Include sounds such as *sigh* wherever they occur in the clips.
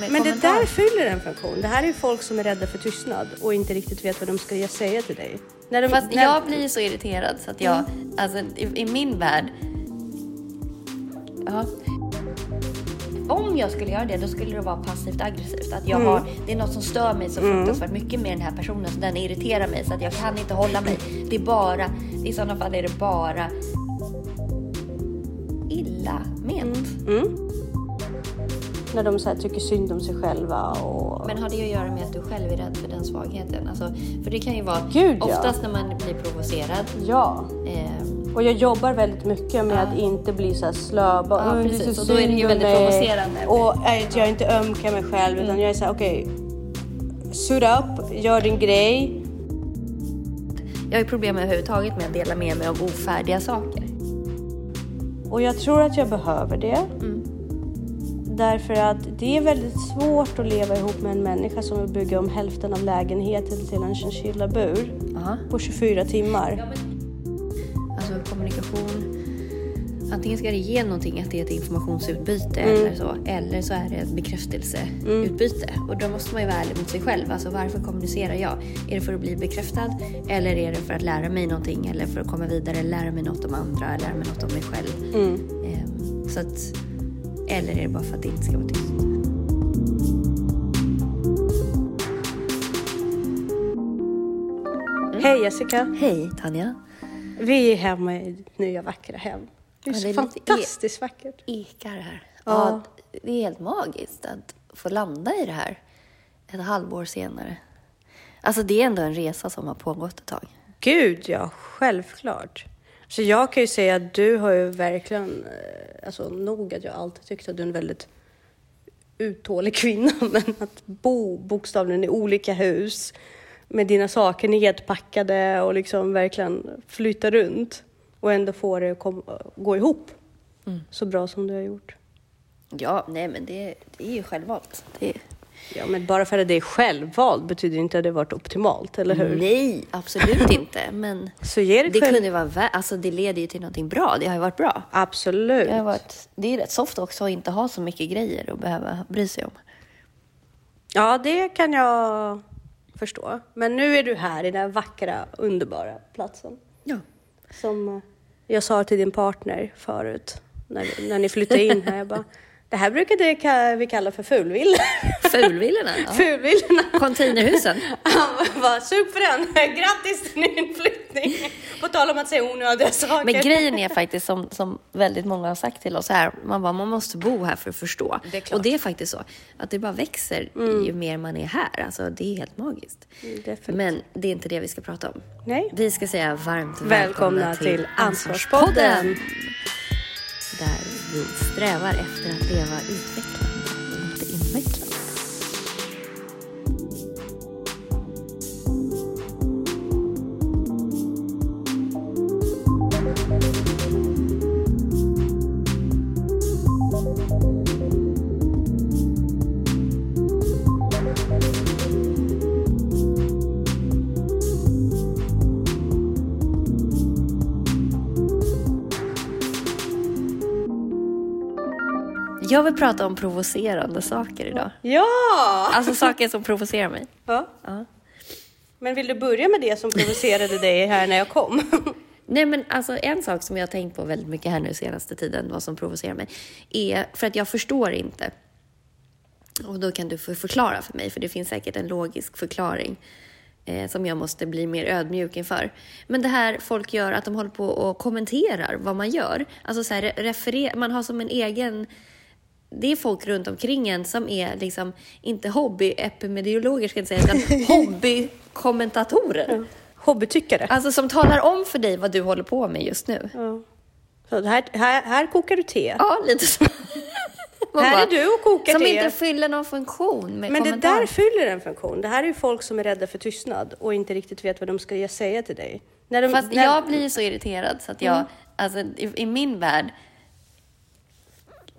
Men det där fyller en funktion. Det här är folk som är rädda för tystnad och inte riktigt vet vad de ska säga till dig. När de, Fast när, jag blir så irriterad så att jag, alltså i, i min värld. Ja. Om jag skulle göra det, då skulle det vara passivt aggressivt. Att jag har, det är något som stör mig så fruktansvärt mycket med den här personen, så den irriterar mig så att jag kan inte hålla mig. Det är bara, i sådana fall är det bara illa ment. När de så tycker synd om sig själva och... Men har det att göra med att du själv är rädd för den svagheten? Alltså, för det kan ju vara Gud, ja. oftast när man blir provocerad. Ja. Eh, Och jag jobbar väldigt mycket med att inte bli så här slö. Bara, Ja, "Åh, det precis. så Och då är det ju väldigt mig." provocerande. Och att jag inte ömkar mig själv utan jag är så här, okej. suit up, gör din grej. jag har ju problem överhuvudtaget med att dela med mig av ofärdiga saker. Och jag tror att jag behöver det. Därför att det är väldigt svårt att leva ihop med en människa som vill bygga om hälften av lägenheten till en chinchilla-bur på 24 timmar. Alltså kommunikation. Antingen ska det ge någonting, att det är ett informationsutbyte Mm. eller så. Eller så är det ett bekräftelseutbyte. Och då måste man ju vara ärlig mot sig själv. Alltså varför kommunicerar jag? Är det för att bli bekräftad? Eller är det för att lära mig någonting? Eller för att komma vidare? Lära mig något om andra? Lära mig något om mig själv? Mm. Ehm, så att, eller är det bara för att det inte ska vara tyst? Hej Jessica! Hej Tanja! Vi är hemma i nya vackra hem. Det är Ja, så det är fantastiskt vackert. ekar här. Ja. Ja. det är helt magiskt att få landa i det här ett halvår senare. Alltså det är ändå en resa som har pågått ett tag. Gud ja, självklart. Så jag kan ju säga att du har ju verkligen, eh, alltså nog att jag alltid tyckt att du är en väldigt uthållig kvinna, *laughs* men att bo bokstavligen i olika hus med dina saker nedpackade och liksom verkligen flytta runt och ändå få det att gå ihop så bra som du har gjort. Ja, nej men det, det är ju självvalt. Det, Ja, men bara för att det är självvalt betyder inte att det varit optimalt, eller hur? nej, absolut inte. Men Så ge dig det själv... kunde vara vä- alltså det leder ju till någonting bra. Det har ju varit bra. Absolut. Det, har varit, det är rätt soft också att inte ha så mycket grejer att behöva bry sig om. Ja, det kan jag förstå. Men nu är du här i den här vackra, underbara platsen. Ja. Som eh, jag sa till din partner förut, när, när ni flyttade in här. Jag bara, det här brukade ka- vi kalla för fulvilla. *laughs* Fulvillorna. Ja. Fulvillorna. Containerhusen. *laughs* Bara, sug på den. *laughs* Grattis till din inflyttning. På tal om att säga onödiga saker. Men grejen är faktiskt som, som väldigt många har sagt till oss här, man bara, man måste bo här för att förstå. Det och det är faktiskt så, att det bara växer ju mer man är här. Alltså det är helt magiskt. definitivt. Men det är inte det vi ska prata om. Nej. Vi ska säga varmt välkomna, Välkomna till Ansvarspodden. Där vi strävar efter att leva utvecklande. Jag vill prata om provocerande saker idag. Ja! Alltså saker som provocerar mig. ja! Ja. Men vill du börja med det som provocerade dig här när jag kom? *laughs* Nej men alltså en sak som jag har tänkt på väldigt mycket här nu senaste tiden, vad som provocerar mig, är för att jag förstår inte. Och då kan du förklara för mig, för det finns säkert en logisk förklaring eh, som jag måste bli mer ödmjuk inför. Men det här folk gör, att de håller på och kommenterar vad man gör. Alltså så här, man har som en egen det är folk runt omkring en som är liksom inte hobby-epidemiologer ska jag inte säga, utan *laughs* hobbykommentatorer. Hobbytyckare. Alltså som talar om för dig vad du håller på med just nu. Ja. Så här, här, här kokar du te. Ja, lite så. *laughs* Här bara, är du och kokar Som te. inte fyller någon funktion Men det kommentar. där fyller en funktion. Det här är ju folk som är rädda för tystnad och inte riktigt vet vad de ska säga till dig. När de, Fast när, jag blir så irriterad så att jag, alltså i, i min värld,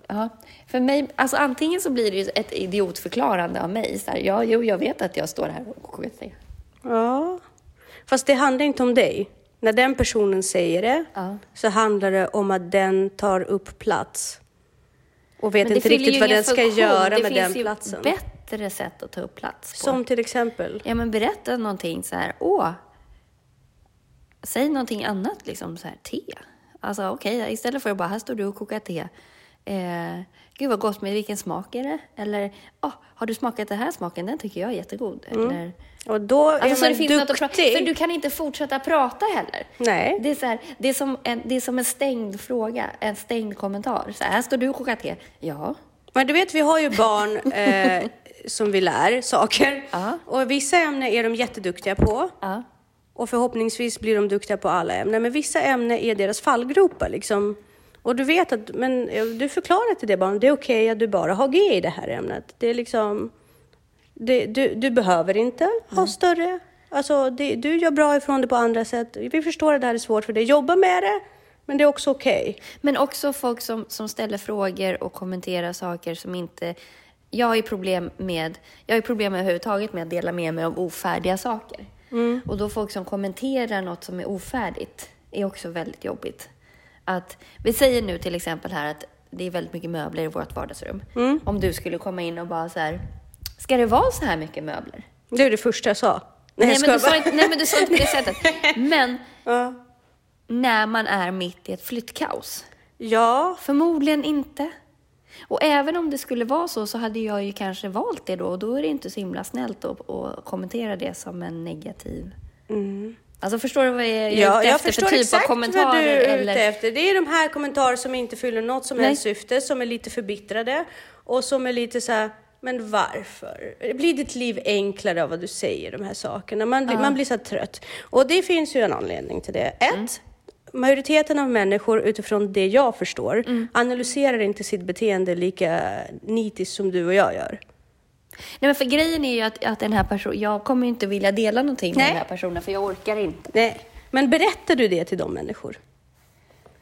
ja, för mig, alltså antingen så blir det ju ett idiotförklarande av mig. Så här, ja, jo, jag vet att jag står här och te. Ja. Fast det handlar inte om dig. När den personen säger det Ja. så handlar det om att den tar upp plats. Och vet det inte riktigt ju vad den ska funktion. göra det med finns den ju platsen. bättre sätt att ta upp plats på. Som till exempel. Ja, men berätta någonting så här, åh, säg någonting annat, liksom så här, te. Alltså okej, istället för att bara, här står du och kokar te. Eh, Gud vad gott, men vilken smak är det? Eller, åh, har du smakat den här smaken? Den tycker jag är jättegod. Eller, Och då är Alltså, så man det finns något att prata, duktig. för du kan inte fortsätta prata heller. Nej. Det är, så här, det, är som en, det är som en stängd fråga, en stängd kommentar. Så här, här står du och kokar te. Ja. Men du vet, vi har ju barn *laughs* eh, som vi lär saker. Ja. Och vissa ämnen är de jätteduktiga på. ja. Och förhoppningsvis blir de duktiga på alla ämnen. Men vissa ämnen är deras fallgropar liksom. Och du vet att, men du förklarar till det barnet, det är okej att du bara har G i det här ämnet. Det är liksom, det, du, du behöver inte ha större, alltså det, du gör bra ifrån det på andra sätt. Vi förstår att det här är svårt för dig, jobba med det, men det är också okej. Men också folk som, som ställer frågor och kommenterar saker som inte... Jag har ju problem med, jag har problem överhuvudtaget med att dela med mig av ofärdiga saker. Och då folk som kommenterar något som är ofärdigt är också väldigt jobbigt. Att, vi säger nu till exempel här att det är väldigt mycket möbler i vårt vardagsrum. Om du skulle komma in och bara så här, ska det vara så här mycket möbler? Det är det första jag sa. Nej, jag men, du sa inte, nej men du sa inte på det *laughs* sättet. Men Ja. när man är mitt i ett flyttkaos. ja, Förmodligen inte. Och även om det skulle vara så, så hade jag ju kanske valt det då. Och då är det inte så himla snällt att, att kommentera det som en negativ... Alltså förstår du vad jag är Mm. Ja, ute jag efter förstår för typ av kommentarer? vad du är ute eller... efter. Det är de här kommentarer som inte fyller något som Nej. helst syfte, som är lite förbittrade och som är lite så här, men varför? Blir ditt liv enklare av vad du säger, de här sakerna? Man, blir- man blir så trött. Och det finns ju en anledning till det. Ett, Mm. majoriteten av människor, utifrån det jag förstår, Mm. analyserar inte sitt beteende lika nitiskt som du och jag gör. Nej men för grejen är ju att, att den här personen, jag kommer ju inte vilja dela någonting med Nej. den här personen för jag orkar inte. Nej, men berättar du det till de människor?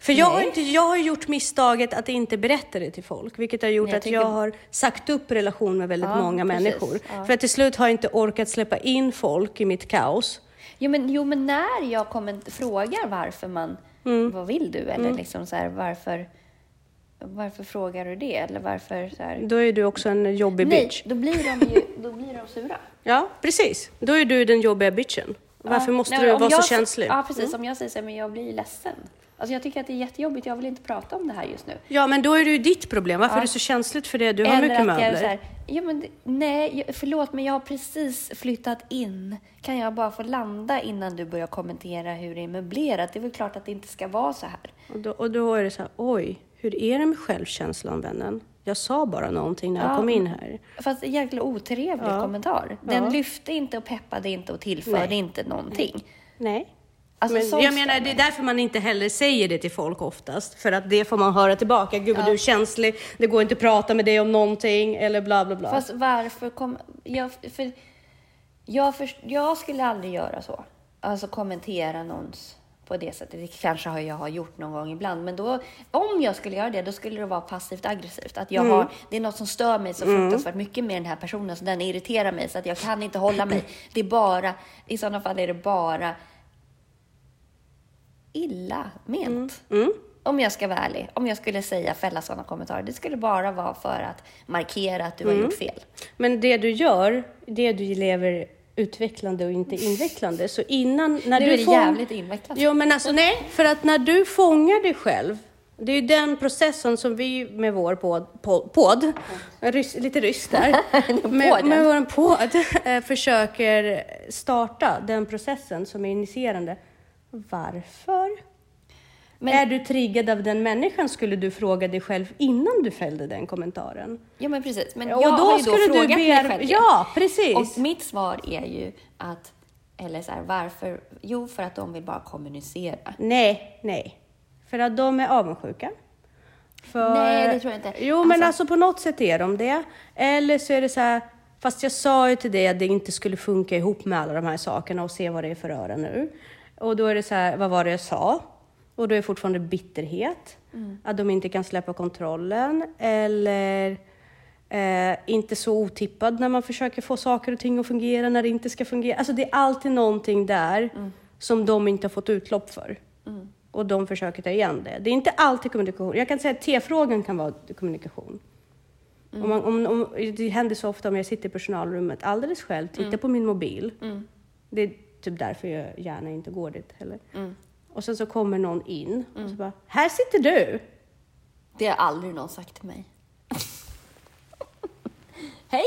För jag har, Nej. inte, jag har gjort misstaget att inte berätta det till folk, vilket har gjort Nej, jag att tycker- jag har sagt upp relation med väldigt Ja, många precis. människor. Ja. För att till slut har jag inte orkat släppa in folk i mitt kaos. Jo men, jo, men när jag kommer, frågar varför man, Mm. vad vill du? Eller liksom så här, varför, varför frågar du det? Eller varför så här, Då är du också en jobbig Nej, bitch. då blir de ju *laughs* då blir de sura. Ja, precis. Då är du den jobbiga bitchen. Varför Ja. måste Nej, du vara jag, så känslig? Ja, precis. Om jag säger så här, men jag blir ledsen. Alltså jag tycker att det är jättejobbigt, jag vill inte prata om det här just nu. Ja, men då är det ju ditt problem. Varför Ja. är det så känsligt för det? Du har Eller mycket att möbler. jag är så här, ja, men, nej, förlåt, men jag har precis flyttat in. Kan jag bara få landa innan du börjar kommentera hur det är möblerat? Det är väl klart att det inte ska vara så här. Och då, och då är det så här, oj, hur är det med självkänslan vännen? Jag sa bara någonting när jag Ja. kom in här. Fast en jäkla otrevlig Ja. kommentar. Den Ja. lyfte inte och peppade inte och tillförde Nej. inte någonting. Nej. Alltså, men jag menar, det är därför man inte heller säger det till folk oftast. För att det får man höra tillbaka. Gud vad du är känslig, det går inte att prata med dig om någonting eller bla bla bla. Fast varför kom... Jag, för, jag, för, jag skulle aldrig göra så. Alltså kommentera någons på det sättet. Det kanske har jag har gjort någon gång ibland. Men då, om jag skulle göra det, då skulle det vara passivt aggressivt. Att jag Mm. har, det är något som stör mig så fruktansvärt mycket med den här personen. Så den irriterar mig så att jag kan inte hålla mig. Det är bara, i sådana fall är det bara illa ment. Mm. Om jag ska vara ärlig, om jag skulle säga fälla sådana kommentarer, det skulle bara vara för att markera att du Mm. har gjort fel. Men det du gör, det du lever utvecklande och inte invecklande. Så innan, när Nu du är det fång- jävligt invecklat. Jo, men alltså nej, för att när du fångar dig själv, det är ju den processen som vi med vår podd, podd, podd rys, lite ryss där, *laughs* med, med vår podd *laughs* eh, försöker starta den processen som är initierande. Varför? Men- Är du triggad av den människan skulle du fråga dig själv innan du fällde den kommentaren. Ja, men precis. Men Och jag då har ju då skulle du frågat mig bear- själv. Ja, precis. Och mitt svar är ju att, eller så här, varför? Jo, för att de vill bara kommunicera. Nej, nej. För att de är avundsjuka. För... Nej, det tror jag inte. Jo, men Alltså- alltså på något sätt är de det. Eller så är det så här, fast jag sa ju till dig att det inte skulle funka ihop med alla de här sakerna och se vad det är för öra nu. Och då är det så här, vad var det jag sa? Och då är fortfarande bitterhet. Mm. Att de inte kan släppa kontrollen. Eller eh, inte så otippad när man försöker få saker och ting att fungera när det inte ska fungera. Alltså det är alltid någonting där Mm. som de inte har fått utlopp för. Och de försöker ta igen det. Det är inte alltid kommunikation. Jag kan säga att T-frågan kan vara kommunikation. Om man, om, om, det händer så ofta om jag sitter i personalrummet alldeles själv, tittar på min mobil. Det är typ därför jag gärna inte går dit heller. Och sen så kommer någon in och så bara, här sitter du! Det har aldrig någon sagt till mig. *laughs* Hej!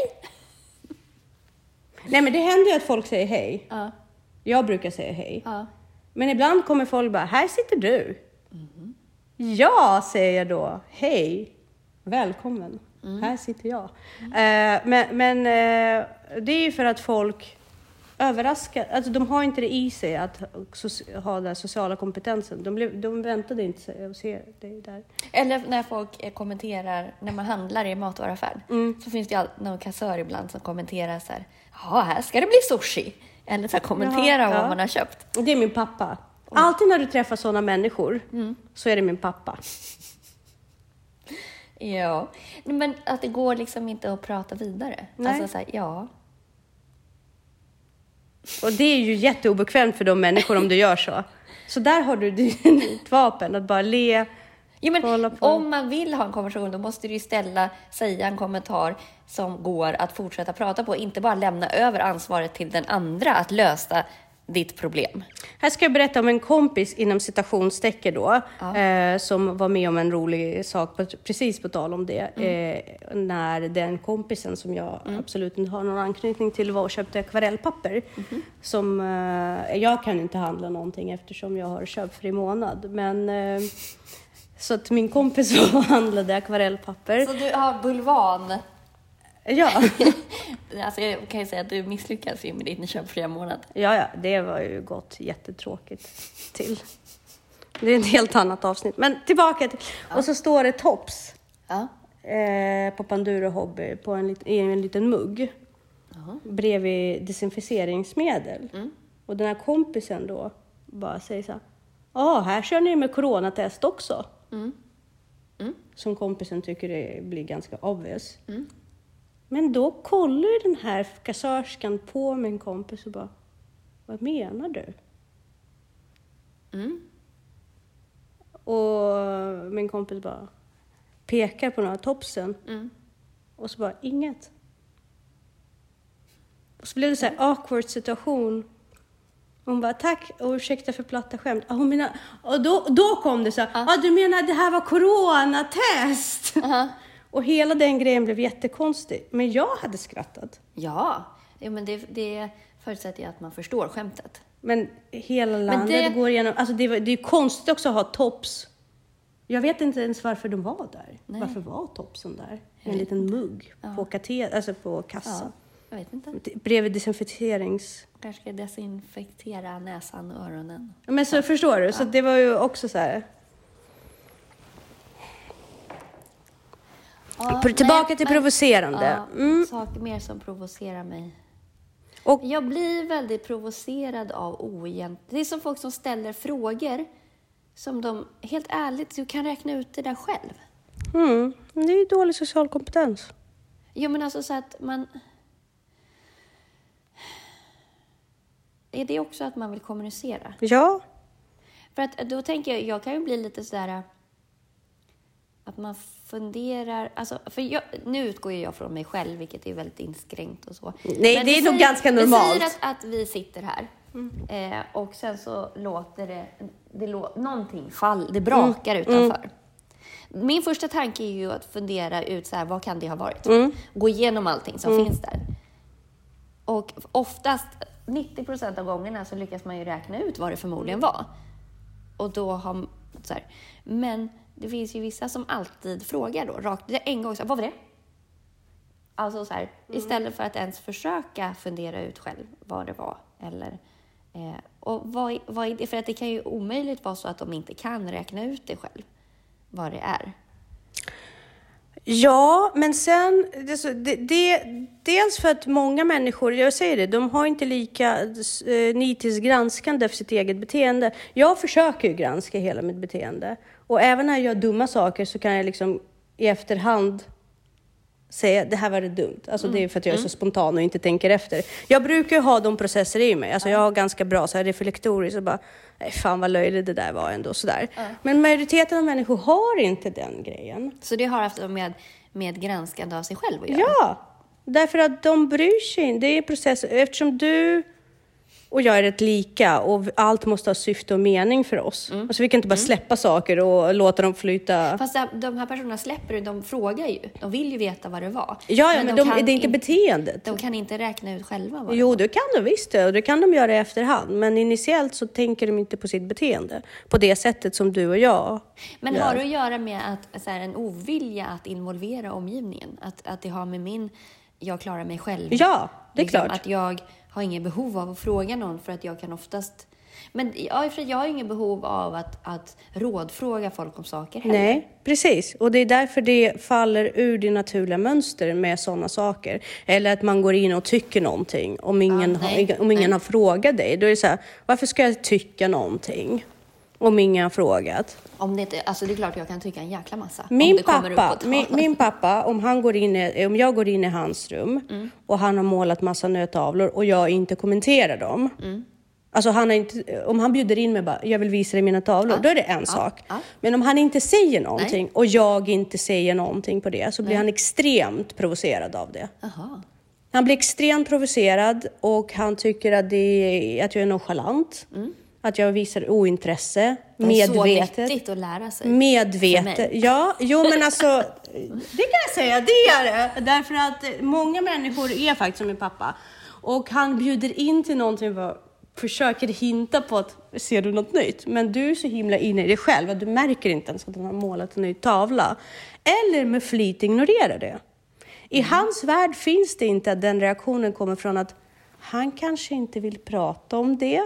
Nej men det händer ju att folk säger hej. Ja. Jag brukar säga hej. Ja. Men ibland kommer folk bara, här sitter du. Ja, säger jag då. Hej, välkommen. Här sitter jag. Eh, men men eh, det är ju för att folk överraskar, alltså de har inte det i sig att ha den sociala kompetensen. De, blev, de väntade inte sig att se dig där. Eller när folk eh, kommenterar, när man handlar i matvaruaffär, så finns det alltid någon kassör ibland som kommenterar så här, ja, här ska det bli sushi. Eller så här, kommentera Jaha, vad ja. man har köpt. Det är min pappa. Alltid när du träffar sådana människor så är det min pappa. *laughs* Ja, men att det går liksom inte att prata vidare. Nej. Alltså så här, ja. Och det är ju jätteobekvämt för de människor om du gör så. Så där har du ditt *laughs* vapen, att bara le. Jo, men om man vill ha en konversation, då måste du ju ställa, säga en kommentar som går att fortsätta prata på. Inte bara lämna över ansvaret till den andra att lösa ditt problem. Här ska jag berätta om en kompis inom citationstecken då, eh, som var med om en rolig sak, på, precis på tal om det. Eh, när den kompisen som jag absolut inte har någon anknytning till var och köpte akvarellpapper. Som, eh, jag kan inte handla någonting eftersom jag har köpfri månad. Men, eh, så att min kompis var *laughs* och handlade akvarellpapper. Så du har bulvan. Ja. *laughs* Alltså jag kan ju säga att du misslyckas ju med din köpfria månad. Ja, ja, det var ju gått jättetråkigt till. Det är ett helt annat avsnitt. Men tillbaka till... Och så står det Tops Ja. eh, på Panduro Hobby på en, i en liten mugg Jaha. bredvid desinficeringsmedel. Och den här kompisen då bara säger så här. Ja, här kör ni med coronatest också. Som kompisen tycker det blir ganska obvious. Men då kollar den här kassörskan på min kompis och bara, vad menar du? Mm. Och min kompis bara pekar på några topsen Mm. och så bara, inget. Och så blev det så här awkward situation. Hon bara, tack och ursäkta för platta skämt. Ah, hon menar, och då, då kom det så här, ah, du menar det här var coronatest? Aha. Och hela den grejen blev jättekonstig. Men jag hade skrattat. Ja, ja men det, det förutsätter ju att man förstår skämtet. Men hela landet det- går igenom... Alltså det, det är ju konstigt också att ha tops. Jag vet inte ens varför de var där. Nej. Varför var topsen där? Jag En liten mugg på, kate, alltså på Ja, kassan. jag vet inte. Bredvid desinfekterings... Kanske ska desinfektera näsan och öronen. Men så förstår du? Så det var ju också så här... Ja, Tillbaka nej, till men- provocerande. Ja, Mm. Saker mer som provocerar mig. Och, Jag blir väldigt provocerad av oegent... Det är som folk som ställer frågor som de, helt ärligt, du kan räkna ut det där själv. mm, det är ju dålig social kompetens. Jo, men alltså så att man... Är det också att man vill kommunicera? Ja. För att då tänker jag, jag kan ju bli lite sådär att man funderar, alltså, för jag, nu utgår ju jag från mig själv, vilket är väldigt inskränkt och så. Nej, Men det är vi nog ganska Vi normalt. säger att, att vi sitter här eh, och sen så låter det, det lå, någonting fall, det brakar utanför. Min första tanke är ju att fundera ut så här, vad kan det ha varit? Gå igenom allting som finns där. Och oftast, 90 procent av gångerna så lyckas man ju räkna ut vad det förmodligen var. Och då har så här. Men det finns ju vissa som alltid frågar då, rakt en gång så här, vad var det? Alltså så här, istället för att ens försöka fundera ut själv vad det var. Eller, eh, och vad, vad är det? För att det kan ju omöjligt vara så att de inte kan räkna ut det själv, vad det är. Ja, men sen, det, det, dels för att många människor, jag säger det, de har inte lika eh, nitiskt granskande för sitt eget beteende. Jag försöker ju granska hela mitt beteende. Och även när jag gör dumma saker så kan jag liksom i efterhand säga det här var det dumt. Alltså det är för att jag är så spontan och inte tänker efter. Jag brukar ju ha de processer i mig. Alltså jag har ganska bra så här reflektoriskt och bara, nej fan vad löjligt det där var ändå sådär. Men majoriteten av människor har inte den grejen. Så det har haft med med granskande av sig själv att göra. Ja, därför att de bryr sig inte. Det är process. Eftersom du och jag är rätt lika och allt måste ha syfte och mening för oss. Mm. Alltså vi kan inte bara släppa saker och låta dem flyta. Fast de- de här personerna släpper det, de frågar ju. De vill ju veta vad det var. Ja, ja men, de, kan det är inte in- beteendet. De kan inte räkna ut själva vad Jo, det kan de visst och det kan de göra i efterhand. Men initiellt så tänker de inte på sitt beteende på det sättet som du och jag Men gör. har det att göra med att, så här, en ovilja att involvera omgivningen? Att, att det har med min, jag klarar mig själv. Ja, det är liksom, klart. Att jag har inget behov av att fråga någon för att jag kan oftast... Men ja, jag har inget behov av att, att rådfråga folk om saker heller. Nej, precis. Och det är därför det faller ur det naturliga mönster med sådana saker. Eller att man går in och tycker någonting om ingen, nej, har, om ingen nej. har frågat dig. Då är det så här, varför ska jag tycka någonting om ingen har frågat? Om det, inte, alltså det är klart jag kan tycka en jäkla massa. Min pappa, min, min pappa, om, han går in i, om jag går in i hans rum Mm. och han har målat massa nötavlor och jag inte kommenterar dem. Mm. Alltså han inte, om han bjuder in mig bara, jag vill visa dig mina tavlor, då är det en sak. ja. Men om han inte säger någonting och jag inte säger någonting på det så blir han extremt provocerad av det. Jaha. Han blir extremt provocerad och han tycker att, det att jag är nonchalant. Att jag visar ointresse, Mm. Det är så medvetet. nyttigt att lära sig. Medvetet. Ja, jo men alltså, *laughs* det kan jag säga, det är det. Därför att många människor är faktiskt som min pappa. Och han bjuder in till någonting för försöker hinta på att ser du något nytt? Men du är så himla inne i dig själv att du märker inte ens att han har målat en ny tavla. Eller med flit ignorerar det. I Mm. hans värld finns det inte att den reaktionen kommer från att han kanske inte vill prata om det.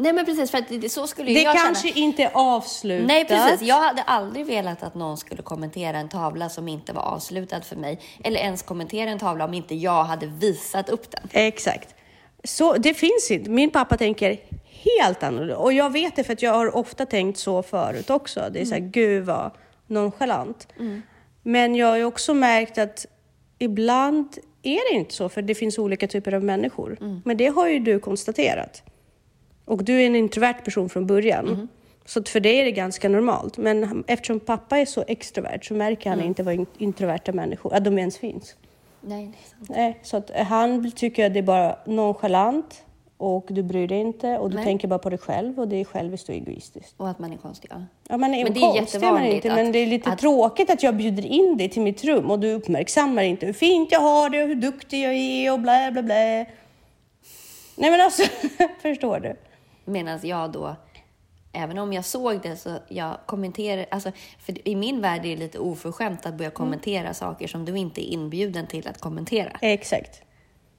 Nej men precis, för att det, så skulle Det jag kanske känna. inte är avslutat. Nej precis, jag hade aldrig velat att någon skulle kommentera en tavla som inte var avslutad för mig. Eller ens kommentera en tavla om inte jag hade visat upp den. Exakt. Så det finns inte. Min pappa tänker helt annorlunda. Och jag vet det för att jag har ofta tänkt så förut också. Det är så här, gud vad nonchalant. Men jag har ju också märkt att ibland är det inte så, för det finns olika typer av människor. Men det har ju du konstaterat. Och du är en introvert person från början. Så att för dig är det ganska normalt. Men eftersom pappa är så extrovert så märker han inte vad in- introverta människor, att de ens finns. Nej, det är sant. Nej, så att han tycker att det är bara nonchalant och du bryr dig inte och du Nej. tänker bara på dig själv och det är själviskt och egoistiskt. Och att man är konstig, ja. Ja, man är Men det är konstig man inte, att- men det är lite att- tråkigt att jag bjuder in dig till mitt rum och du uppmärksammar inte hur fint jag har det och hur duktig jag är och bla bla bla. Nej men alltså, *laughs* förstår du? Medan jag då, även om jag såg det så jag kommenterar, alltså för i min värld är det lite oförskämt att börja kommentera saker som du inte är inbjuden till att kommentera. Exakt.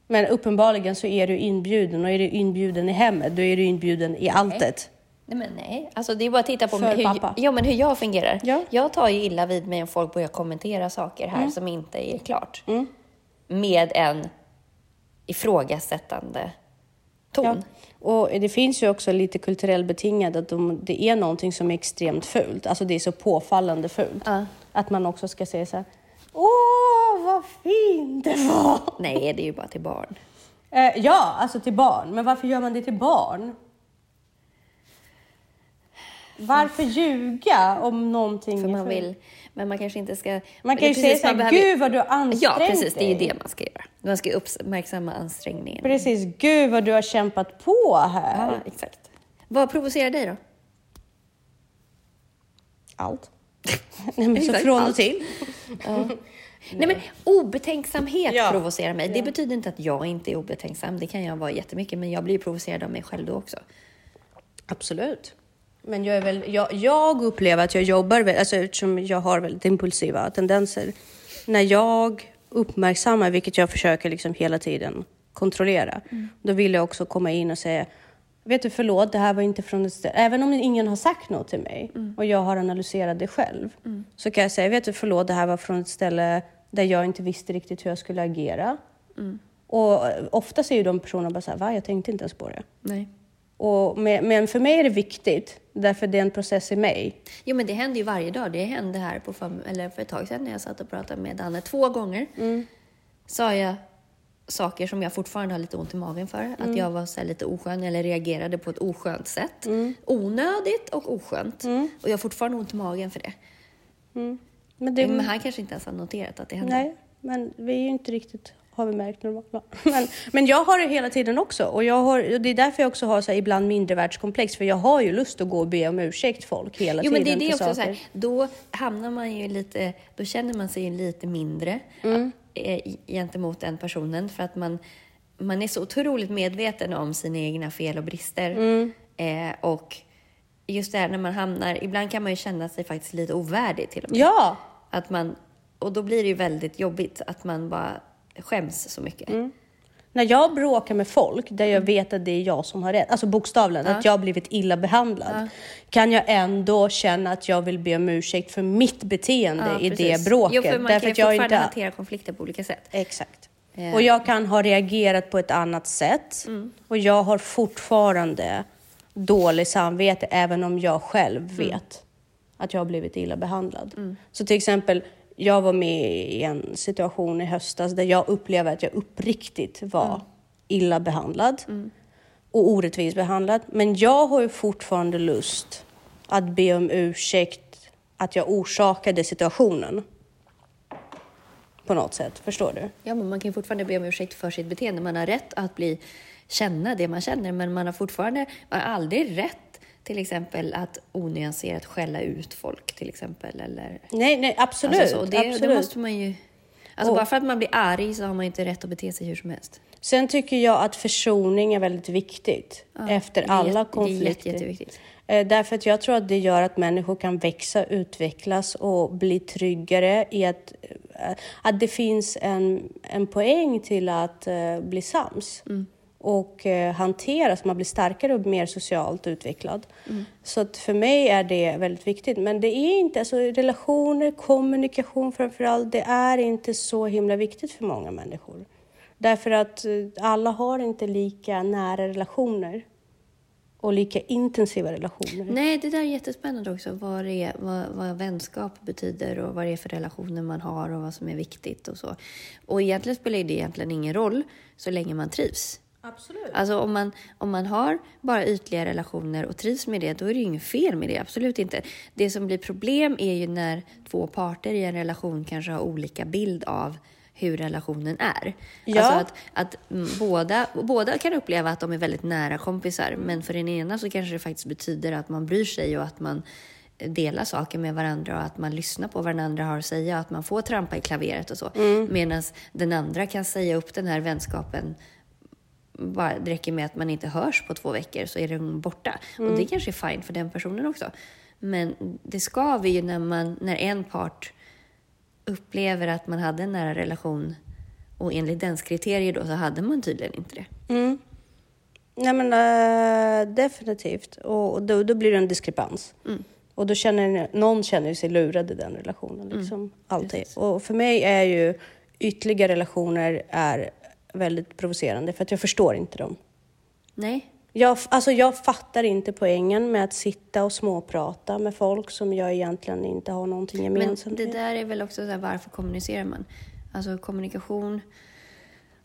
Men uppenbarligen så är du inbjuden och är du inbjuden i hemmet, då är du inbjuden i alltet. Nej men nej, alltså det är bara att titta på För hur, pappa. ja, men hur jag fungerar. Ja. Mm. Jag tar ju illa vid mig om folk börjar kommentera saker här som inte är klart. Med en ifrågasättande ton. Ja. Och det finns ju också lite kulturellt betingat att de, det är någonting som är extremt fult. Alltså det är så påfallande fult. Ja. Att man också ska säga så här. Åh, vad fint det var! Nej, det är ju bara till barn. Eh, ja, alltså till barn. Men varför gör man det till barn? Varför ljuga om någonting För man vill, men man kanske inte ska... Man kan ju säga precis, så här, man behöver- gud vad du har ansträngt Ja, precis. Det är ju dig." det man ska göra. Man ska uppmärksamma ansträngningen. Precis, gud vad du har kämpat på här. Ja, exakt. Vad provocerar dig då? Allt. *laughs* Nej, men så från och till. *laughs* Nej, men obetänksamhet Ja. provocerar mig. Det betyder inte att jag inte är obetänksam. Det kan jag vara jättemycket, men jag blir provocerad av mig själv då också. Absolut. Men jag, är väl, jag, jag upplever att jag jobbar, alltså eftersom jag har väldigt impulsiva tendenser. När jag uppmärksammar, vilket jag försöker liksom hela tiden kontrollera, då vill jag också komma in och säga Vet du, förlåt, det här var inte från ett ställe. Även om ingen har sagt något till mig och jag har analyserat det själv, så kan jag säga, vet du, förlåt, det här var från ett ställe där jag inte visste riktigt hur jag skulle agera. Och eh, ofta är ju de personerna bara så här, va, jag tänkte inte ens på det. Nej. Och, men, för mig är det viktigt, därför det är en process i mig. Jo, men det händer ju varje dag. Det hände här på fam- eller för ett tag sedan när jag satt och pratade med Danne två gånger. Sa jag saker som jag fortfarande har lite ont i magen för. Att jag var här lite oskön eller reagerade på ett oskönt sätt. Onödigt och oskönt. Och jag har fortfarande ont i magen för det. Men det, Men han kanske inte ens har noterat att det händer. Nej, men vi är ju inte riktigt, har vi märkt, normala. *laughs* Men, men jag har det hela tiden också. Och, jag har, och det är därför jag också har så här, ibland mindervärldskomplex. För jag har ju lust att gå och be om ursäkt folk hela Jo, tiden. men det är det också så här, då hamnar man ju lite, då känner man sig ju lite mindre Mm. eh, gentemot den personen för att man, man är så otroligt medveten om sina egna fel och brister. Mm. Eh, och just det här när man hamnar, ibland kan man ju känna sig faktiskt lite ovärdig till och med. Ja, Att man, och då blir det ju väldigt jobbigt att man bara skäms så mycket. Mm. när jag bråkar med folk där jag vet att det är jag som har rätt, alltså bokstavligen, att jag har blivit illa behandlad, kan jag ändå känna att jag vill be om ursäkt för mitt beteende Ja, i det bråket. Jo, för man Därför kan ju jag fortfarande inte... hantera konflikter på olika sätt. Exakt. Ja. Och jag kan ha reagerat på ett annat sätt. Mm. Och jag har fortfarande dålig samvete även om jag själv Mm. vet att jag har blivit illa behandlad. Så till exempel, jag var med i en situation i höstas där jag upplevde att jag uppriktigt var Mm. illa behandlad och orättvist behandlad. Men jag har ju fortfarande lust att be om ursäkt att jag orsakade situationen. På något sätt, förstår du? Ja, men man kan ju fortfarande be om ursäkt för sitt beteende. Man har rätt att bli, känna det man känner, men man har fortfarande, man har aldrig rätt till exempel att onyanserat skälla ut folk till exempel. Eller, Nej, nej, absolut. Alltså så, det, absolut. det måste man ju... Alltså Och- bara för att man blir arg så har man inte rätt att bete sig hur som helst. Sen tycker jag att försoning är väldigt viktigt efter det är alla jätte- Det är konflikter. jätte, jätteviktigt. Eh, Därför att jag tror att det gör att människor kan växa, utvecklas och bli tryggare i att, eh, att det finns en, en poäng till att eh, bli sams. Och eh, hantera så man blir starkare och mer socialt utvecklad. Så att för mig är det väldigt viktigt. Men det är inte, alltså relationer, kommunikation framförallt, det är inte så himla viktigt för många människor. Därför att eh, alla har inte lika nära relationer och lika intensiva relationer. Nej, det där är jättespännande också. Vad, det är, vad, vad vänskap betyder och vad det är för relationer man har och vad som är viktigt och så. Och egentligen spelar det egentligen ingen roll så länge man trivs. Absolut. Alltså om man, om man har bara ytliga relationer och trivs med det, då är det ju inget fel med det. Absolut inte. Det som blir problem är ju när två parter i en relation kanske har olika bild av hur relationen är. Ja. Alltså att, att mm, båda, båda kan uppleva att de är väldigt nära kompisar, men för den ena så kanske det faktiskt betyder att man bryr sig och att man delar saker med varandra och att man lyssnar på vad den andra har att säga, att man får trampa i klaveret och så. Medan den andra kan säga upp den här vänskapen bara, det räcker med att man inte hörs på två veckor så är den borta. Och det kanske är fine för den personen också. Men det skaver ju när, man, när en part upplever att man hade en nära relation och enligt dens kriterier då så hade man tydligen inte det. Mm. Nej men äh, definitivt. Och då, då blir det en diskrepans. Och då känner någon känner sig lurad i den relationen. Liksom, alltid. Och för mig är ju ytliga relationer är väldigt provocerande för att jag förstår inte dem. Nej, Jag, alltså jag fattar inte poängen med att sitta och småprata med folk som jag egentligen inte har någonting men gemensamt det med. där är väl också så här, varför kommunicerar man? Alltså kommunikation,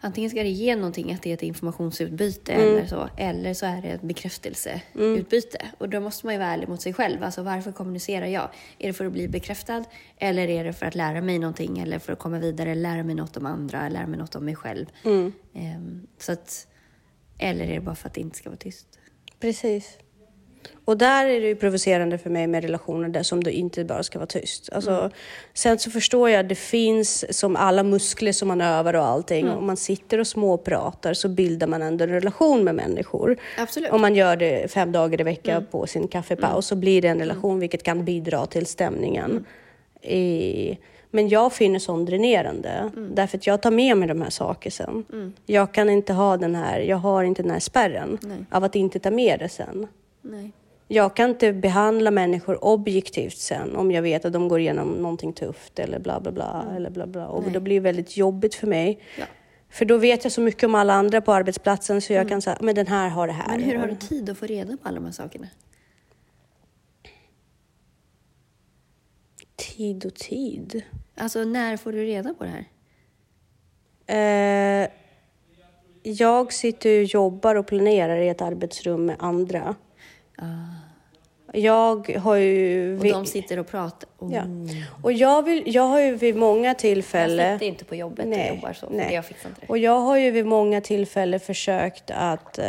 antingen ska det ge någonting, att det är ett informationsutbyte eller så, eller så är det ett bekräftelseutbyte. Och då måste man ju vara ärlig mot sig själv. Alltså varför kommunicerar jag? Är det för att bli bekräftad? Eller är det för att lära mig någonting? Eller för att komma vidare, lära mig något om andra, lära mig något om mig själv? Ehm, så att, eller är det bara för att det inte ska vara tyst? Precis. Och där är det ju provocerande för mig med relationer där som det inte bara ska vara tyst. Alltså, Sen så förstår jag att det finns som alla muskler som man övar och allting. Om man sitter och småpratar så bildar man ändå en relation med människor. Absolut. Om man gör det fem dagar i veckan på sin kaffepaus så blir det en relation vilket kan bidra till stämningen. I, men jag finner sånt dränerande. Därför att jag tar med mig de här sakerna sen. Jag kan inte ha den här, jag har inte den här spärren Nej. av att inte ta med det sen. Nej. Jag kan inte behandla människor objektivt sen om jag vet att de går igenom någonting tufft eller bla bla bla. Eller bla, bla. Och Nej. det blir väldigt jobbigt för mig. Ja. För då vet jag så mycket om alla andra på arbetsplatsen så jag kan säga, men den här har det här. Men hur har du tid att få reda på alla de här sakerna? Tid och tid. Alltså när får du reda på det här? Eh, jag sitter och jobbar och planerar i ett arbetsrum med andra. Jag har ju... Och de sitter och pratar. Oh. ja. Och jag, vill, jag har ju vid många Jag tillfällen... sitter inte på jobbet Nej, och jobbar så, nej. jag fixar inte det. Och jag har ju vid många tillfällen försökt att eh,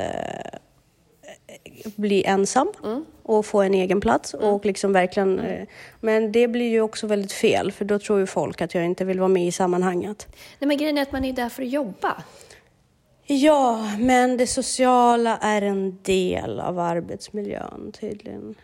bli ensam Mm. och få en egen plats. Och liksom verkligen, eh, men det blir ju också väldigt fel, för då tror ju folk att jag inte vill vara med i sammanhanget. Nej, men grejen är att man är där för att jobba. Ja, men det sociala är en del av arbetsmiljön tydligen.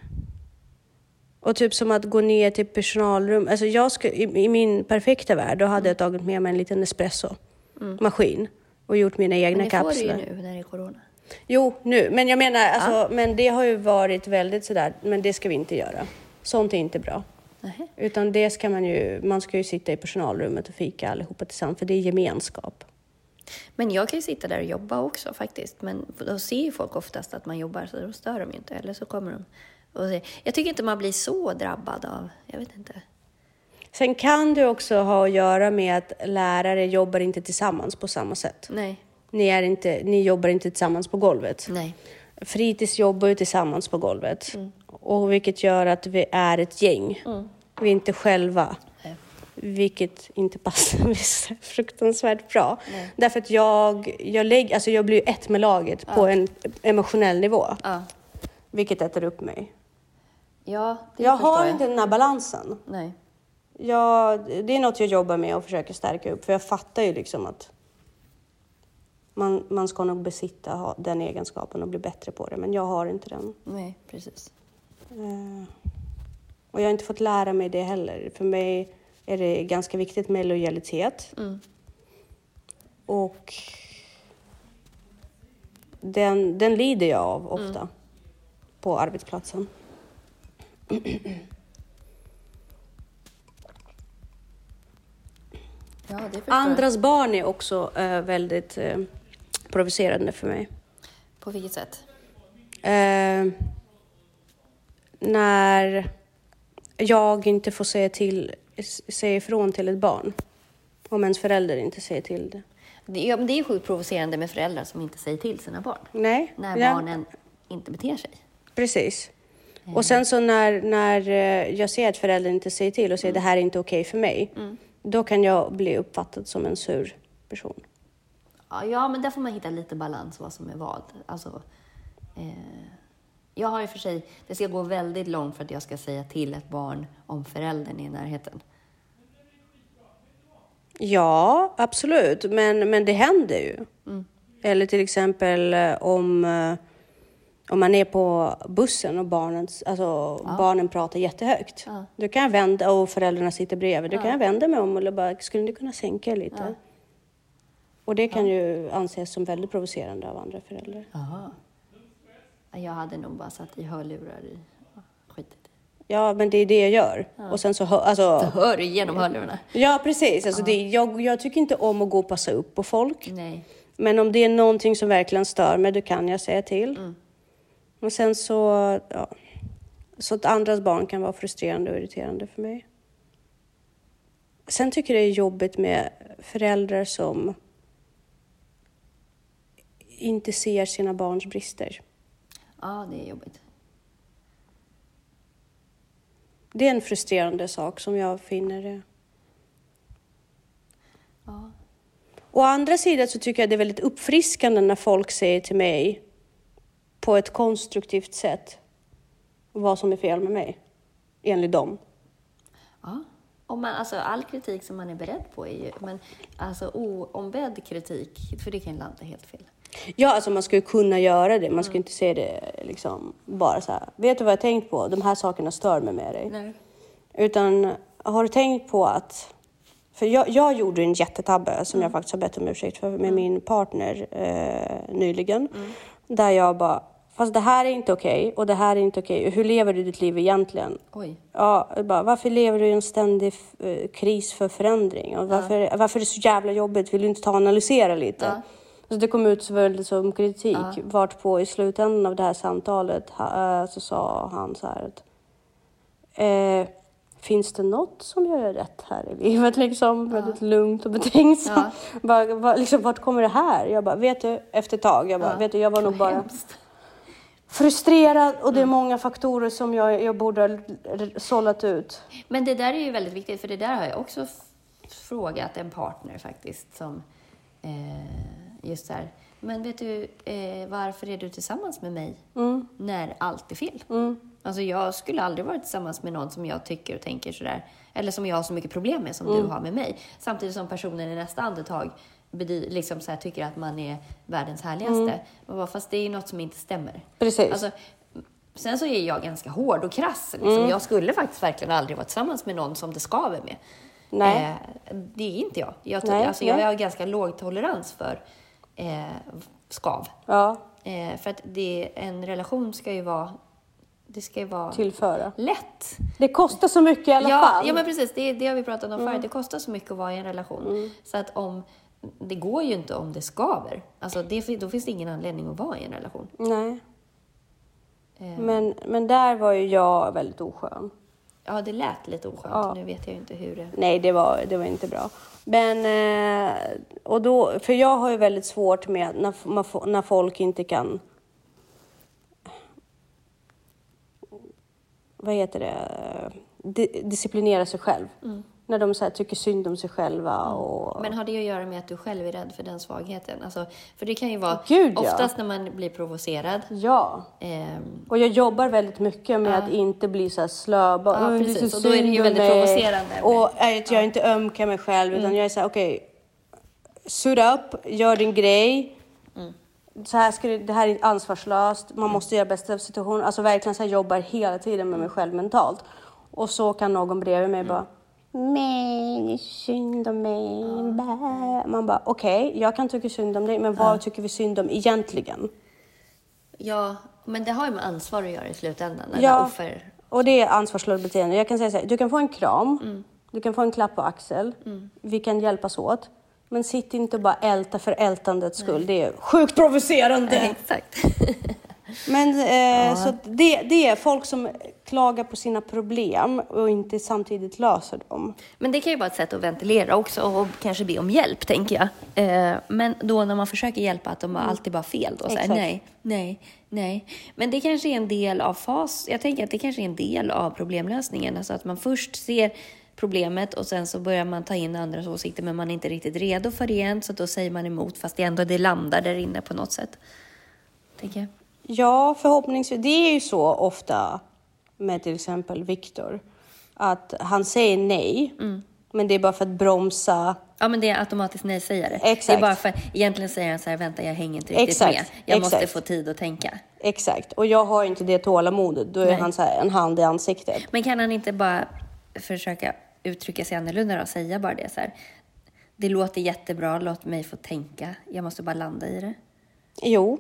Och typ som att gå ner till personalrum. Alltså jag ska, i, I min perfekta värld då hade jag tagit med mig en liten espresso-maskin och gjort mina egna Men det får du kapslar. ju nu när det är corona. Jo, nu. Men jag menar, alltså, men det har ju varit väldigt sådär, men det ska vi inte göra. Sånt är inte bra. Nähä. Utan det ska man ju, man ska ju sitta i personalrummet och fika allihopa tillsammans, för det är gemenskap. Men jag kan ju sitta där och jobba också faktiskt. Men då ser ju folk oftast att man jobbar så då stör de ju inte. Eller så kommer de och säger. Jag tycker inte man blir så drabbad av, jag vet inte. Sen kan det också ha att göra med att lärare jobbar inte tillsammans på samma sätt. Nej, Ni, är inte, ni jobbar inte tillsammans på golvet. nej. Fritids jobbar ju tillsammans på golvet. Mm. Och vilket gör att vi är ett gäng. Vi är inte själva. Nej. Vilket inte passar *laughs* mig så fruktansvärt bra. Därför att jag, jag, lägg, alltså jag blir ett med laget på en emotionell nivå. Ja, Vilket äter upp mig. ja det Jag har jag. inte den här balansen. Nej. Jag, det är något jag jobbar med och försöker stärka upp. För jag fattar ju liksom att man, man ska nog besitta den egenskapen och bli bättre på det. Men jag har inte den. Nej, precis. Eh, Och jag har inte fått lära mig det heller. För mig är det ganska viktigt med lojalitet. Mm. Och den, den lider jag av ofta på arbetsplatsen. *clears throat* Ja. Andras barn är också eh, väldigt eh, provocerande för mig. På vilket sätt? Eh, när jag inte får säga, till, säga ifrån till ett barn. Om ens förälder inte säger till det. Det, men det är sjukt provocerande med föräldrar som inte säger till sina barn. Nej. När ja, barnen inte beter sig. Precis. Och sen så när, när eh, jag ser att föräldern inte säger till och säger det här är inte okej för mig. Då kan jag bli uppfattad som en sur person. Ja, Ja, men där får man hitta lite balans vad som är vad. Alltså, eh, jag har och för sig, det ska gå väldigt långt för att jag ska säga till ett barn om föräldern är i närheten. Ja, absolut. Men, men det händer ju. Eller till exempel eh, om, eh, om man är på bussen och barnen, alltså, barnen pratar jättehögt. Ja. Då kan jag vända, och föräldrarna sitter bredvid. Då kan jag vända mig om och bara, skulle ni kunna sänka lite? Och det kan ju anses som väldigt provocerande av andra föräldrar. Aha. Jag hade nog bara satt i hörlurar i. Ja, Skitit. Ja, men det är det jag gör. Och sen så, hör- alltså, Så hör du genom hörlurarna? ja precis. Alltså, det, jag, jag tycker inte om att gå och passa upp på folk. Nej. Men om det är någonting som verkligen stör mig, då kan jag säga till. Och sen så, ja. Så att andras barn kan vara frustrerande och irriterande för mig. Sen tycker jag det är jobbigt med föräldrar som inte ser sina barns brister. Ja, det är jobbigt. Det är en frustrerande sak som jag finner det. Ja. Å andra sidan så tycker jag det är väldigt uppfriskande när folk säger till mig på ett konstruktivt sätt vad som är fel med mig, enligt dem. Ja. Om man, alltså, all kritik som man är beredd på är ju, men alltså oombedd kritik, för det kan ju landa helt fel. Ja, alltså man ska ju kunna göra det. Man ska inte se det liksom bara så här. Vet du vad jag har tänkt på? De här sakerna stör mig med dig. Nej. Utan har du tänkt på att... För jag, jag gjorde en jättetabbe som jag faktiskt har bett om ursäkt för med min partner eh, nyligen. Där jag bara, fast det här är inte okej och det här är inte okej. Hur lever du ditt liv egentligen? Oj. Ja, bara, varför lever du i en ständig eh, kris för förändring? Och varför, varför är det så jävla jobbigt? Vill du inte ta och analysera lite? Ja. Så det kom ut så väldigt som kritik. Vart på i slutändan av det här samtalet eh, så sa han så här att eh, Finns det något som jag gör rätt här i livet? Liksom väldigt lugnt och betänksamt. *laughs* Bara, bara, liksom, vart kommer det här? Jag bara, vet du, efter ett tag, jag bara, vet du, jag var nog bara Hemskt. frustrerad och det är många faktorer som jag, jag borde ha sållat ut. Men det där är ju väldigt viktigt, för det där har jag också frågat en partner faktiskt som eh, just så här, men vet du, eh, varför är du tillsammans med mig när allt är fel? Alltså jag skulle aldrig vara tillsammans med någon som jag tycker och tänker sådär, eller som jag har så mycket problem med som du har med mig. Samtidigt som personen i nästa andetag liksom så här, tycker att man är världens härligaste. Man bara, fast det är något som inte stämmer. Precis. Alltså, sen så är jag ganska hård och krass. Liksom. Jag skulle faktiskt verkligen aldrig vara tillsammans med någon som det skaver med. Nej. Eh, det är inte jag. Jag, Nej, alltså, jag har ganska låg tolerans för eh, skav. Ja, Eh, för att det, en relation ska ju vara, det ska ju vara tillföra. lätt. Det kostar så mycket i alla Ja, fall. ja, men precis. Det, det har vi pratat om Mm. förut. Det kostar så mycket att vara i en relation. Så att om, det går ju inte om det skaver. Alltså det, då finns det ingen anledning att vara i en relation. Nej. Eh. Men, men där var ju jag väldigt oskön. Ja, det lät lite oskönt. Ja. Nu vet jag inte hur det... Nej, det var, det var inte bra. Men, eh, och då, för jag har ju väldigt svårt med när, när folk inte kan... Vad heter det? Di, disciplinera sig själv. När de så tycker synd om sig själva. Och, Men har det att göra med att du själv är rädd för den svagheten? Alltså, för det kan ju vara Gud, ja. oftast när man blir provocerad. Ja. ehm, Och jag jobbar väldigt mycket med att inte bli så här slö. bara, Ja, "Åh, det är precis. Och då är det ju väldigt mig." provocerande Och att jag inte ömkar mig själv, utan jag är så här, okej. suit up, gör din grej. Så här ska det, det här är ansvarslöst, man måste göra bästa av situationen. Alltså verkligen så här jobbar hela tiden med mig själv mentalt. Och så kan någon bredvid mig bara, nej, synd om mig. bä." Man bara, okej, jag kan tycka synd om dig, men vad tycker vi synd om egentligen? ja, men det har ju med ansvar att göra i slutändan. Ja, offer. och det är ansvarslöst beteende. Jag kan säga så här, du kan få en kram, Mm. du kan få en klapp på axel, vi kan hjälpas åt. Men sitt inte och bara älta för ältandets skull. Det är sjukt provocerande. *laughs* Exakt. *laughs* Men eh, så att det, det är folk som klagar på sina problem och inte samtidigt löser dem. Men det kan ju vara ett sätt att ventilera också och kanske be om hjälp, tänker jag. Eh, men då när man försöker hjälpa, att de har alltid bara fel då. Så här, nej, nej, nej. Men det kanske är en del av fas. Jag tänker att det kanske är en del av problemlösningen. Alltså att man först ser problemet och sen så börjar man ta in andras åsikter men man är inte riktigt redo för det än så då säger man emot fast det ändå det landar där inne på något sätt. Tänker jag. Ja, förhoppningsvis. Det är ju så ofta med till exempel Viktor. Att han säger nej, Mm. men det är bara för att bromsa Ja, men det är automatiskt nej-sägare. Exakt. Det är bara för, egentligen säger han så här, vänta jag hänger inte riktigt Exakt, med. Jag måste exakt. få tid att tänka. Exakt. Och jag har ju inte det tålamodet. Då är Nej. han så här, en hand i ansiktet. Men kan han inte bara försöka uttrycka sig annorlunda och säga bara det så här. Det låter jättebra, låt mig få tänka. Jag måste bara landa i det. Jo,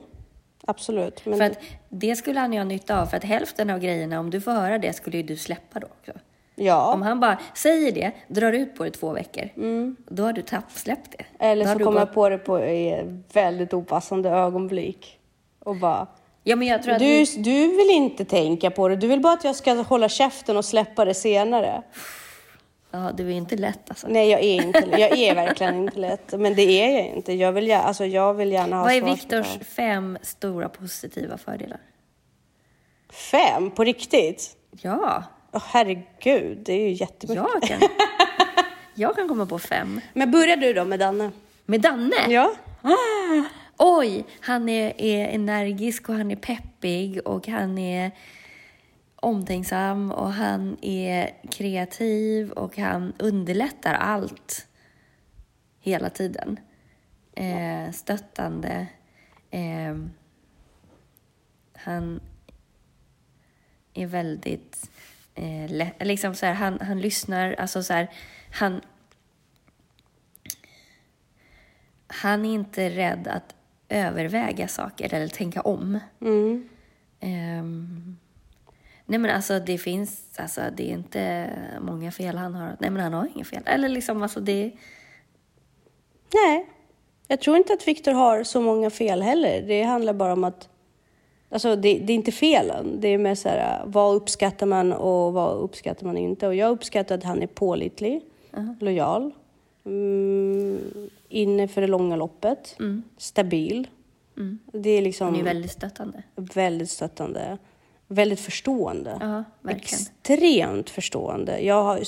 absolut. Men För att det skulle han ju ha nytta av, för att hälften av grejerna, om du får höra det, skulle ju du släppa då också. ja. Om han bara säger det, drar ut på det två veckor, då har du släppt det. Eller så kommer jag på det på i väldigt opassande ögonblick. Och bara, Ja, men jag tror att du, vi- du vill inte tänka på det. Du vill bara att jag ska hålla käften och släppa det senare. Ja, det är inte lätt alltså. Nej, jag är inte Jag är verkligen inte lätt. Men det är jag inte. Jag vill, gärna- alltså, jag vill gärna ha Vad är. Viktors fem stora positiva fördelar? Fem? På riktigt? Ja, Åh herregud, det är ju jättemycket. jag kan, *laughs* jag kan komma på fem. Men börjar du då med Danne? Med Danne? Ja. Ah, oj, han är, är energisk och han är peppig och han är omtänksam och han är kreativ och han underlättar allt hela tiden. Eh, stöttande. Eh, han är väldigt eh, lätt, liksom så här, han, han lyssnar, alltså så här, han han är inte rädd att överväga saker eller tänka om. Mm. Ehm, nej men alltså det finns, alltså det är inte många fel han har. Nej men han har inga fel. Eller liksom alltså det, Nej, jag tror inte att Viktor har så många fel heller. Det handlar bara om att... Alltså det, det är inte felen. Det är mer så här, vad uppskattar man och vad uppskattar man inte? Och jag uppskattar att han är pålitlig, lojal, mm, inne för det långa loppet, stabil. Det är liksom Hon är väldigt stöttande. väldigt stöttande. Väldigt förstående. Ja. Extremt förstående. Jag har,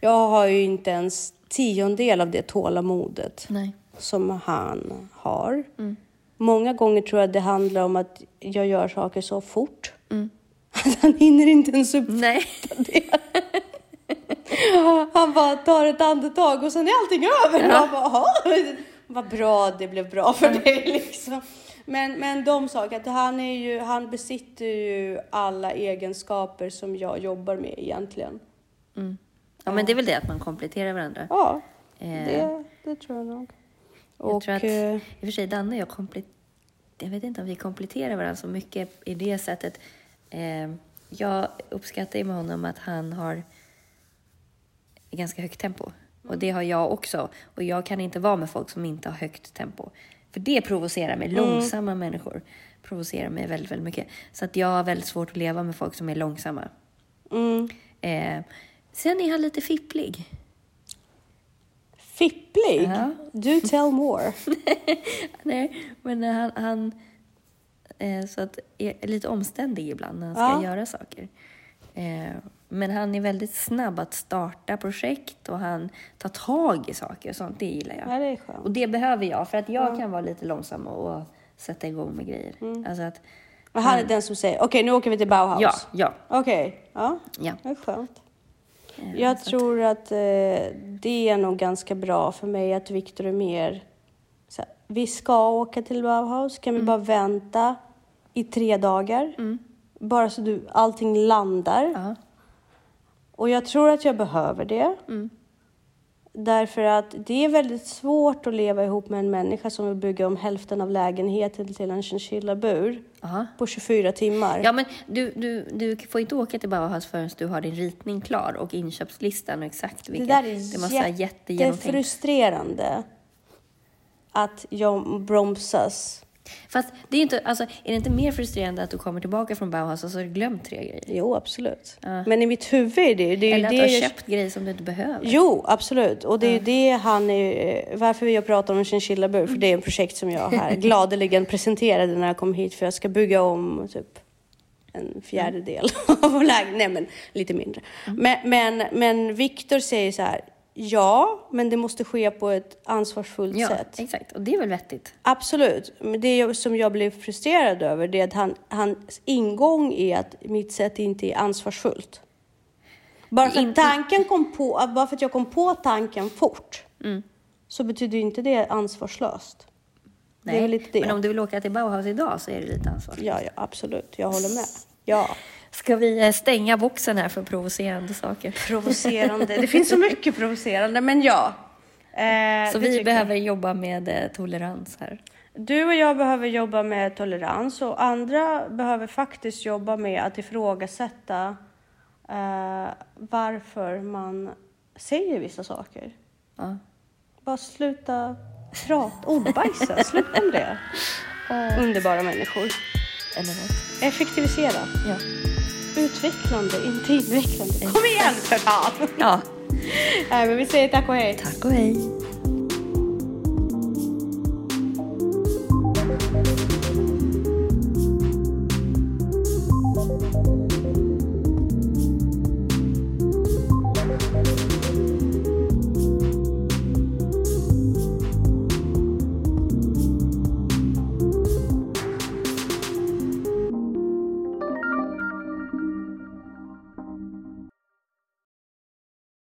jag har ju inte ens tiondel av det tålamodet Nej. som han har. Många gånger tror jag det handlar om att jag gör saker så fort att han hinner inte ens upp. Nej. *laughs* Han bara tar ett andetag och sen är allting över. Ja. Man bara, "Jaha, vad bra det blev bra för dig liksom. Men, men de saker, att han, är ju, han besitter ju alla egenskaper som jag jobbar med egentligen. Ja, men det är väl det att man kompletterar varandra. Ja, Eh, det, det tror jag nog. Jag tror att, eh, i och för sig, Danne och jag kompletterar... Jag vet inte om vi kompletterar varandra så mycket i det sättet. Eh, jag uppskattar ju med honom att han har ganska högt tempo. Och det har jag också. Och jag kan inte vara med folk som inte har högt tempo. För det provocerar mig. Långsamma människor provocerar mig väldigt, väldigt mycket. Så att jag har väldigt svårt att leva med folk som är långsamma. mm, Eh, sen är han lite fipplig. fipplig? Ja. Do tell more. *laughs* Nej, men han, han eh, så att är lite omständig ibland när han ska Ja. göra saker. Eh, men han är väldigt snabb att starta projekt och han tar tag i saker och sånt. Det gillar jag. Ja, det är skönt. Och det behöver jag, för att jag kan vara lite långsam och, sätta igång med grejer. Mm. Alltså att, Och han är den som säger, okej nu åker vi till Bauhaus. ja, ja, Okej, ja. ja. Det är skönt. Eh, Jag så tror att eh, det är nog ganska bra för mig att Viktor är mer så här, vi ska åka till Bauhaus, kan Mm. vi bara vänta i tre dagar? Bara så du, allting landar. Att, ja. Och jag tror att jag behöver det. Mm. Därför att det är väldigt svårt att leva ihop med en människa som vill bygga om hälften av lägenheten till en chinchillabur Aha. på 24 timmar. Ja, men du, du, du får inte åka till Bauhaus förrän du har din ritning klar och inköpslistan och exakt vilka. Det där är det måste jättefrustrerande att jag bromsas. Fast det är inte, alltså, är det inte mer frustrerande att du kommer tillbaka från Bauhaus och så har du glömt tre grejer? Jo, absolut. Ja. Men i mitt huvud är det det är ju Eller att det du har jag- köpt grejer som du inte behöver? Jo, absolut. Och det är ju det han är, varför vi har pratat om en chinchillabur, för det är ett projekt som jag här *laughs* gladeligen presenterade när jag kom hit, för jag ska bygga om typ en fjärdedel *laughs* av lägenheten. Nej, men lite mindre. Men, men, men Viktor säger så här, ja, men det måste ske på ett ansvarsfullt Ja, sätt. exakt. Och det är väl vettigt? Absolut. Men det som jag blev frustrerad över det är att han, hans ingång är att mitt sätt inte är ansvarsfullt. Bara för att tanken kom på, bara för att jag kom på tanken fort Mm. så betyder inte det ansvarslöst. Det är väl lite det. Men om du vill åka till Bauhaus idag så är det lite ansvar. Ja, ja, absolut. Jag håller med. Ja. Ska vi eh, stänga boxen här för provocerande saker? Provocerande. *laughs* Det finns så mycket provocerande, men ja. Eh, Så vi behöver jobba med eh, tolerans här. Du och jag behöver jobba med tolerans och andra behöver faktiskt jobba med att ifrågasätta eh, varför man säger vissa saker. Ja. Bara sluta prata, ordbajsa, sluta med det. *laughs* Underbara människor. Eller något. Effektivisera. Ja. Utvecklande, inte invecklande. Kom igen för fan! ja. *laughs* Nej, men vi säger tack och hej. Tack och hej.